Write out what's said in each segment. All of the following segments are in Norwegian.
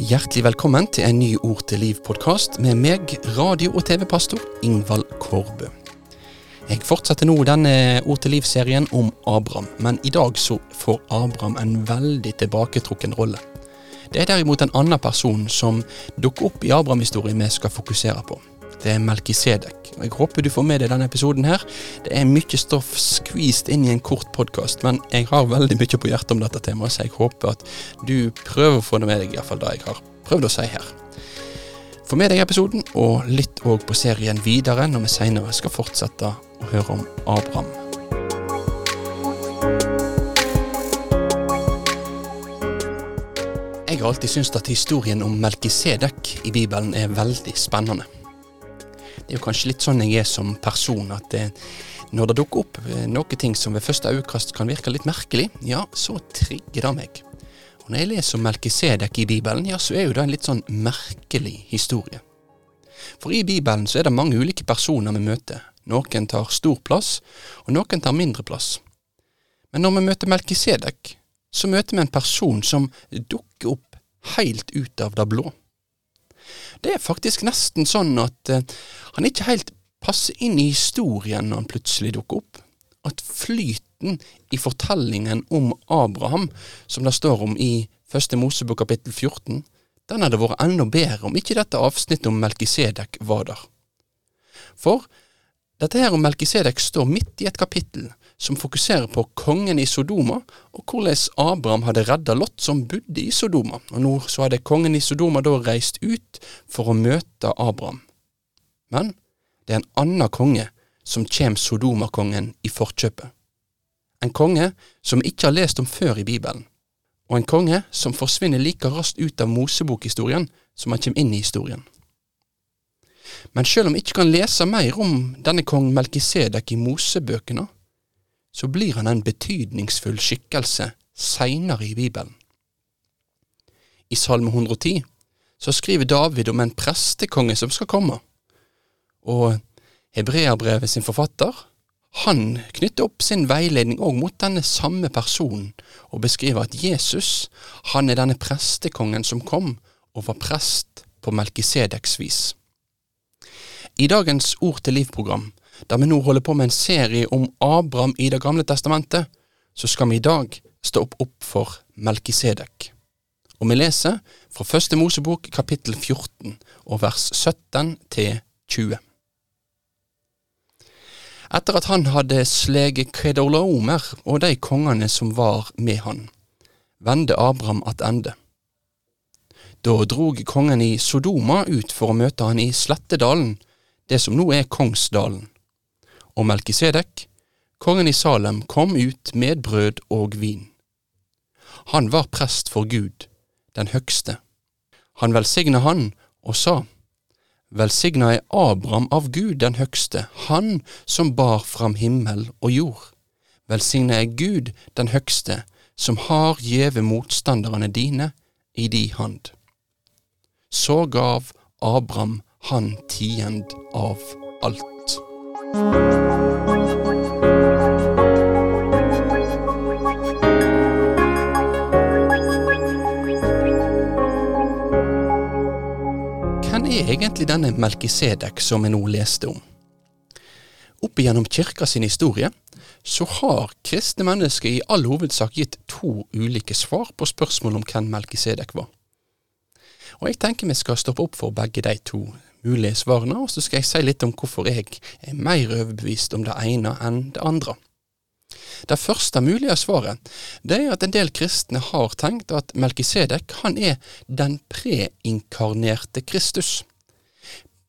Hjertelig velkommen til en ny Ord til liv-podkast med meg, radio- og TV-pastor Ingvald Kårbø. Jeg fortsetter nå denne Ord til liv-serien om Abraham, men i dag så får Abraham en veldig tilbaketrukken rolle. Det er derimot en annen person som dukker opp i Abraham-historien vi skal fokusere på. Det er Melkisedek. Jeg håper du får med deg denne episoden her. Det er mye stoff skvist inn i en kort podkast, men jeg har veldig mye på hjertet om dette temaet, så jeg håper at du prøver å få det med deg, iallfall det jeg har prøvd å si her. Få med deg episoden, og litt òg på serien videre når vi seinere skal fortsette å høre om Abraham. Jeg har alltid syntes at historien om Melkisedek i Bibelen er veldig spennende. Det er jo kanskje litt sånn jeg er som person, at når det dukker opp noen noe ting som ved første øyekast kan virke litt merkelig, ja, så trigger det meg. Og når jeg leser om Melkisedek i Bibelen, ja, så er jo det en litt sånn merkelig historie. For i Bibelen så er det mange ulike personer vi møter. Noen tar stor plass, og noen tar mindre plass. Men når vi møter Melkisedek, så møter vi en person som dukker opp helt ut av det blå. Det er faktisk nesten sånn at uh, han ikke helt passer inn i historien når han plutselig dukker opp. At flyten i fortellingen om Abraham, som det står om i Første Mosebok kapittel 14, den hadde vært enda bedre om ikke dette avsnittet om Melkisedek var der. For dette her om Melkisedek står midt i et kapittel som fokuserer på kongen i Sodoma, og hvordan Abraham hadde redda Lot som bodde i Sodoma. Og nå så hadde kongen i Sodoma da reist ut for å møte Abraham. Men det er en annen konge som kommer Sodoma-kongen i forkjøpet. En konge som vi ikke har lest om før i Bibelen, og en konge som forsvinner like raskt ut av Mosebokhistorien som han kommer inn i historien. Men selv om vi ikke kan lese mer om denne kong Melkisedek i Mosebøkene, så blir han en betydningsfull skikkelse seinere i Bibelen. I Salme 110 så skriver David om en prestekonge som skal komme, og Hebreabrevet sin forfatter, han knytter opp sin veiledning òg mot denne samme personen, og beskriver at Jesus, han er denne prestekongen som kom og var prest på Melkisedeks vis. I dagens Ord til liv-program der vi nå holder på med en serie om Abraham i Det gamle testamentet, så skal vi i dag stå opp opp for Melkisedek. Og vi leser fra Første Mosebok kapittel 14 og vers 17 til 20. Etter at han hadde sleget Kedorlaomer og de kongene som var med han, vendte Abraham attende. Da drog kongen i Sodoma ut for å møte han i Slettedalen, det som nå er Kongsdalen og Melkisedek, kongen i Salem, kom ut med brød og vin. Han var prest for Gud, den høgste. Han velsigna han og sa, Velsigna er Abraham av Gud den høgste, han som bar fram himmel og jord. Velsigna er Gud den høgste, som har gjeve motstanderne dine i di hand. Så gav Abraham han tiend av alt. Hvem er egentlig denne Melkisedek som vi nå leste om? Opp igjennom kirka sin historie så har kristne mennesker i all hovedsak gitt to ulike svar på spørsmål om hvem Melkisedek var. Og jeg tenker vi skal stoppe opp for begge de to mulige svarene, og så skal jeg si litt om hvorfor jeg er mer overbevist om det ene enn det andre. Det første mulige svaret det er at en del kristne har tenkt at Melkisedek han er den preinkarnerte Kristus.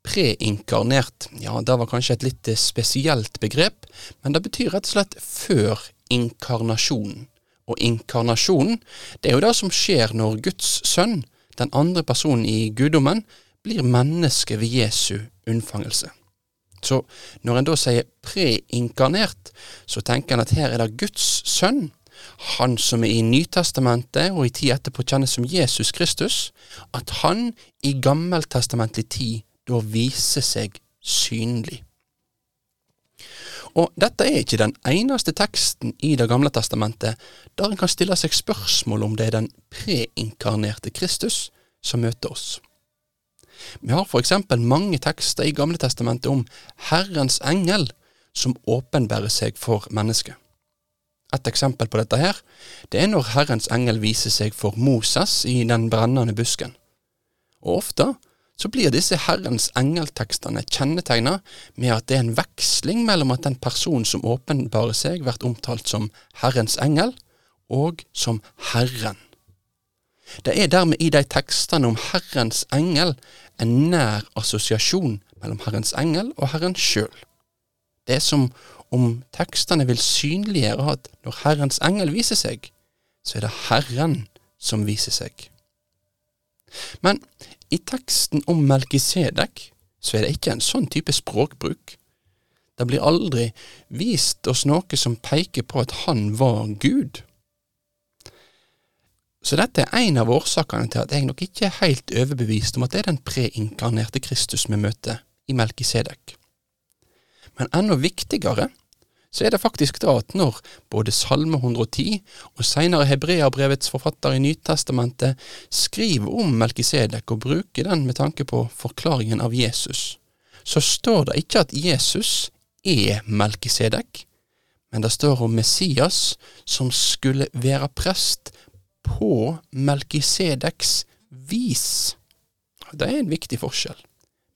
Preinkarnert, ja det var kanskje et litt spesielt begrep, men det betyr rett og slett før inkarnasjonen. Og inkarnasjonen, det er jo det som skjer når Guds sønn, den andre personen i guddommen, blir menneske ved Jesu unnfangelse. Så når en da sier preinkarnert, så tenker en at her er det Guds sønn, han som er i Nytestamentet og i tid etterpå kjennes som Jesus Kristus, at han i gammeltestamentlig tid da viser seg synlig. Og dette er ikke den eneste teksten i Det gamle testamentet der en kan stille seg spørsmål om det er den preinkarnerte Kristus som møter oss. Vi har eksempel mange tekster i Gamle testamentet om Herrens engel som åpenbærer seg for mennesket. Et eksempel på dette her, det er når Herrens engel viser seg for Moses i den brennende busken. Og ofte så blir disse Herrens engeltekstene kjennetegna med at det er en veksling mellom at den personen som åpenbarer seg, blir omtalt som Herrens engel, og som Herren. Det er dermed i de tekstene om Herrens engel en nær assosiasjon mellom Herrens engel og Herren sjøl. Det er som om tekstene vil synliggjøre at når Herrens engel viser seg, så er det Herren som viser seg. Men i teksten om Melkisedek så er det ikke en sånn type språkbruk. Det blir aldri vist oss noe som peker på at han var Gud. Så dette er en av årsakene til at jeg nok ikke er helt overbevist om at det er den preinkarnerte Kristus vi møter i Melkisedek. Men enda viktigere så er det faktisk da at når både Salme 110 og senere Hebreabrevets forfatter i Nytestamentet skriver om Melkisedek og bruker den med tanke på forklaringen av Jesus, så står det ikke at Jesus er Melkisedek, men det står om Messias som skulle være prest på Melkisedeks vis. Det er en viktig forskjell.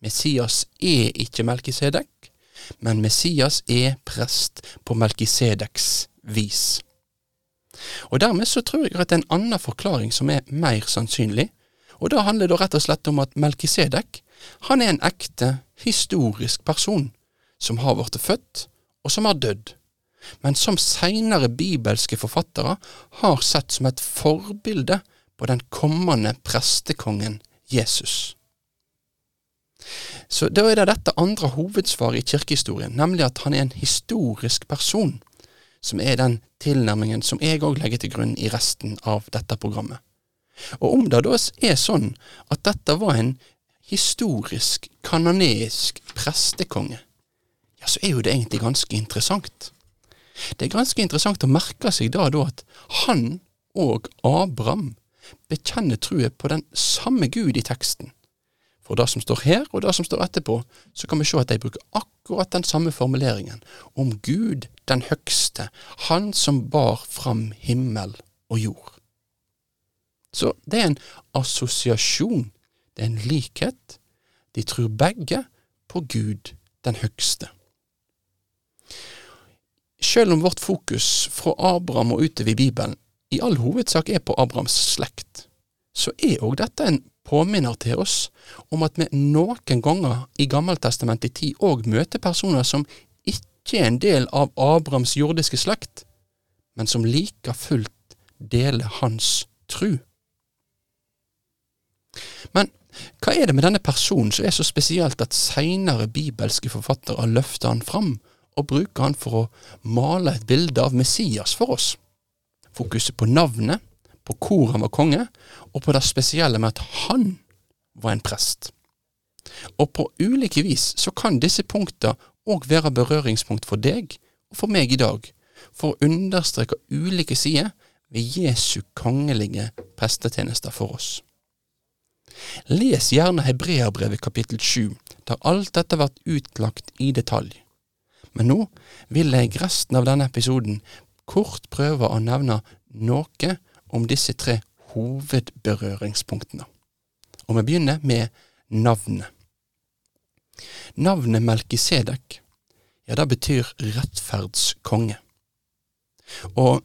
Messias er ikke Melkisedek, men Messias er prest på Melkisedeks vis. Og Dermed så tror jeg at det er en annen forklaring som er mer sannsynlig, og da handler det rett og slett om at Melkisedek han er en ekte, historisk person som har blitt født, og som har dødd, men som seinere bibelske forfattere har sett som et forbilde på den kommende prestekongen Jesus. Så da er det dette andre hovedsvaret i kirkehistorien, nemlig at han er en historisk person, som er den tilnærmingen som jeg òg legger til grunn i resten av dette programmet. Og om det da er sånn at dette var en historisk, kanonisk prestekonge, ja, så er jo det egentlig ganske interessant. Det er ganske interessant å merke seg da, da at han og Abraham bekjenner truet på den samme Gud i teksten. For det som står her, og det som står etterpå, så kan vi se at de bruker akkurat den samme formuleringen om Gud den høgste, Han som bar fram himmel og jord. Så det er en assosiasjon, det er en likhet. De tror begge på Gud den høgste. Selv om vårt fokus fra Abraham og utover i Bibelen i all hovedsak er på Abrahams slekt, så er òg dette en påminner til oss om at vi noen ganger i Gammeltestamentet i tid òg møter personer som ikke er en del av Abrahams jordiske slekt, men som like fullt deler hans tru. Men hva er det med denne personen som er så spesielt at seinere bibelske forfattere løfter han fram og bruker han for å male et bilde av Messias for oss? Fokuset på navnet, på hvor han var konge, og på det spesielle med at han var en prest. Og på ulike vis så kan disse punktene òg være berøringspunkt for deg og for meg i dag, for å understreke ulike sider ved Jesu kongelige prestetjenester for oss. Les gjerne Hebreabrevet kapittel 7, der alt dette blir utlagt i detalj. Men nå vil jeg resten av denne episoden kort prøve å nevne noe om disse tre hovedberøringspunktene. Og vi begynner med navnet. Navnet Melkisedek, ja, det betyr rettferdskonge. Og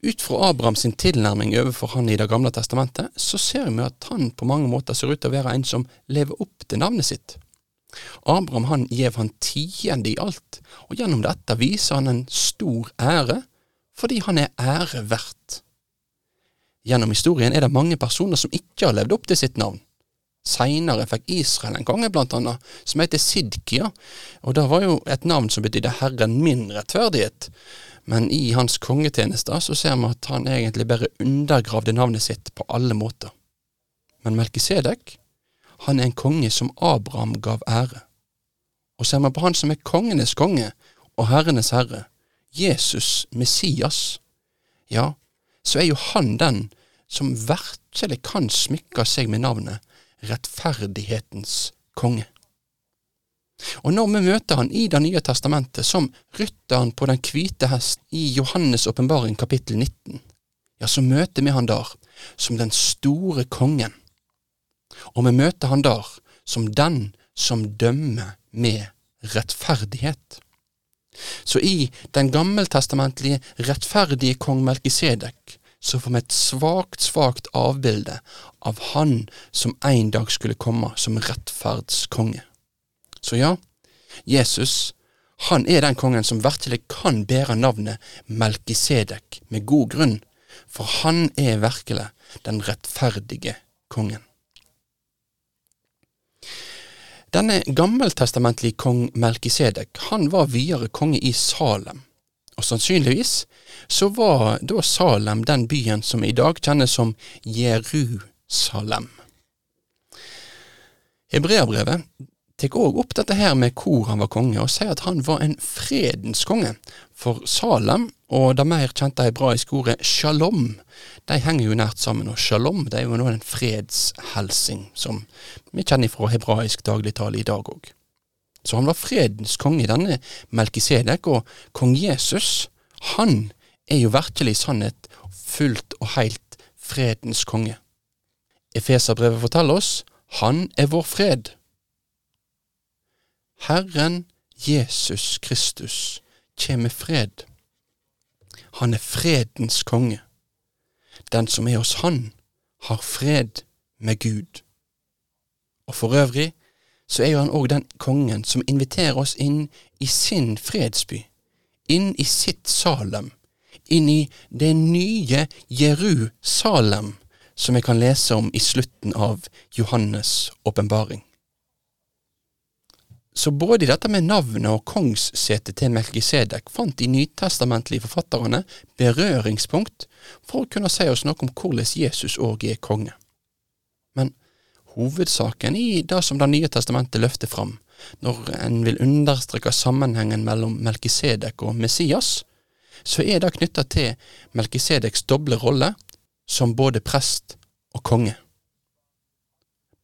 ut fra Abrahams tilnærming overfor han i Det gamle testamentet, så ser vi at han på mange måter ser ut til å være en som lever opp til navnet sitt. Abraham han gjev han tiende i alt, og gjennom dette viser han en stor ære, fordi han er ære verdt. Gjennom historien er det mange personer som ikke har levd opp til sitt navn. Seinere fikk Israel en konge, blant annet, som heter Sidkia, og det var jo et navn som betydde Herren min rettferdighet, men i hans kongetjenester så ser vi at han egentlig bare undergravde navnet sitt på alle måter. Men Melkisedek, han er en konge som Abraham gav ære. Og ser vi på han som er kongenes konge og herrenes herre, Jesus, Messias, ja, så er jo han den som virkelig kan smykke seg med navnet rettferdighetens konge. Og når vi møter han i Det nye testamentet som rytteren på den hvite hest i Johannes' åpenbaring kapittel 19, ja, så møter vi han der som den store kongen. Og vi møter han der som den som dømmer med rettferdighet. Så i den gammeltestamentlige rettferdige kong Melkisedek så får vi et svakt, svakt avbilde av han som en dag skulle komme som rettferdskonge. Så ja, Jesus, han er den kongen som virkelig kan bære navnet Melkisedek med god grunn, for han er virkelig den rettferdige kongen. Denne gammeltestamentlige kong Melkisedek, han var videre konge i Salem, og sannsynligvis så var da Salem den byen som i dag kjennes som Jerusalem. Hebreabrevet tar òg opp dette her med hvor han var konge, og sier at han var en fredens konge. For Salem og det mer kjente hebraiske ordet shalom, de henger jo nært sammen, og shalom det er jo nå en fredshelsing som vi kjenner fra hebraisk dagligtale i dag òg. Så han var fredens konge, denne Melkisedek, og kong Jesus, han er jo virkelig i sannhet fullt og heilt fredens konge. Efeserbrevet forteller oss han er vår fred. Herren Jesus Kristus kjem fred. Han er fredens konge. Den som er hos Han, har fred med Gud. Og for øvrig så er jo han òg den kongen som inviterer oss inn i sin fredsby, inn i sitt Salem, inn i det nye Jerusalem, som vi kan lese om i slutten av Johannes' åpenbaring. Så både dette med navnet og kongssetet til Melkisedek fant de nytestamentlige forfatterne berøringspunkt for å kunne si oss noe om hvordan Jesus òg er konge. Men hovedsaken i det som Det nye testamentet løfter fram, når en vil understreke sammenhengen mellom Melkisedek og Messias, så er det knytta til Melkisedeks doble rolle som både prest og konge.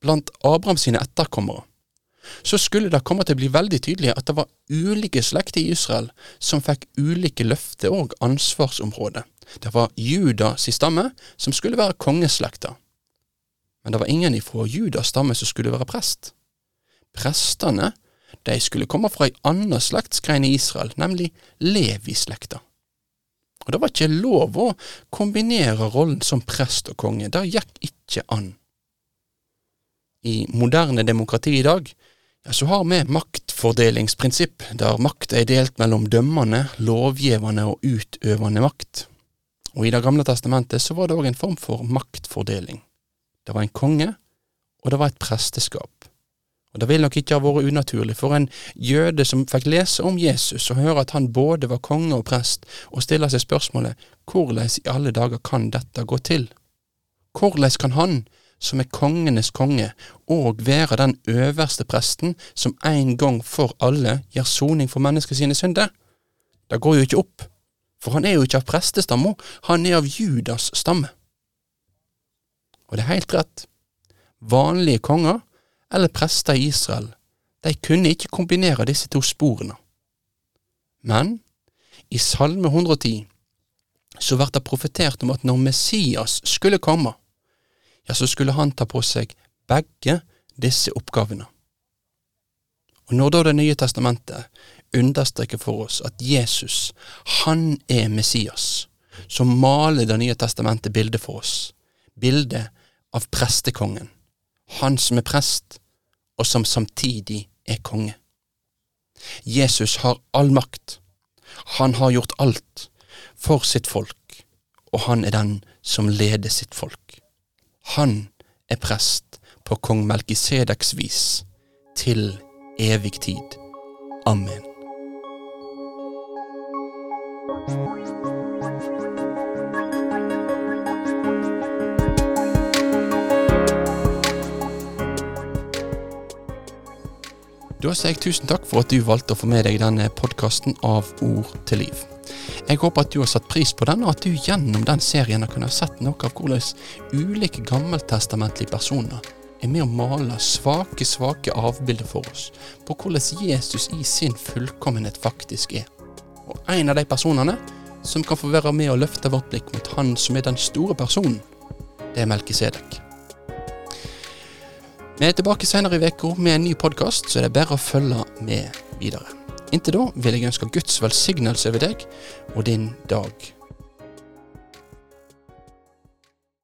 Blant Abraham sine etterkommere så skulle det komme til å bli veldig tydelig at det var ulike slekter i Israel som fikk ulike løfter og ansvarsområder. Det var Judas stamme som skulle være kongeslekta, men det var ingen ifra Judas stamme som skulle være prest. Prestene de skulle komme fra ei anna slektsgrein i Israel, nemlig Levi-slekta. Og det var ikke lov å kombinere rollen som prest og konge, det gikk ikke an. I moderne demokrati i dag så har vi maktfordelingsprinsipp, der makt er delt mellom dømmende, lovgivende og utøvende makt. Og i Det gamle testamentet så var det òg en form for maktfordeling. Det var en konge, og det var et presteskap. Og Det vil nok ikke ha vært unaturlig for en jøde som fikk lese om Jesus og høre at han både var konge og prest, og stille seg spørsmålet hvordan i alle dager kan dette gå til? Hvordan kan han, som er kongenes konge, og være den øverste presten som en gang for alle gjør soning for menneskets sine synder? Det går jo ikke opp, for han er jo ikke av prestestamma, han er av Judas stamme. Og det er helt rett. Vanlige konger, eller prester i Israel, de kunne ikke kombinere disse to sporene. Men i Salme 110 så blir det profetert om at når Messias skulle komme, ja, så skulle han ta på seg begge disse oppgavene. Og når da Det nye testamentet understreker for oss at Jesus, han er Messias, så maler Det nye testamentet bildet for oss, bildet av prestekongen, han som er prest, og som samtidig er konge. Jesus har all makt, han har gjort alt for sitt folk, og han er den som leder sitt folk. Han er prest på kong Melkisedeks vis, til evig tid. Amen. Da sier jeg tusen takk for at du valgte å få med deg denne podkasten av Ord til liv. Jeg håper at du har satt pris på den, og at du gjennom den serien har kunnet sett noe av hvordan ulike gammeltestamentlige personer er med å male svake, svake avbilder for oss på hvordan Jesus i sin fullkommenhet faktisk er. Og en av de personene som kan få være med å løfte vårt blikk mot han som er den store personen, det er Melkisedek. Vi er tilbake senere i uka med en ny podkast, så det er bare å følge med videre. Inntil da vil jeg ønske Guds velsignelse over deg og din dag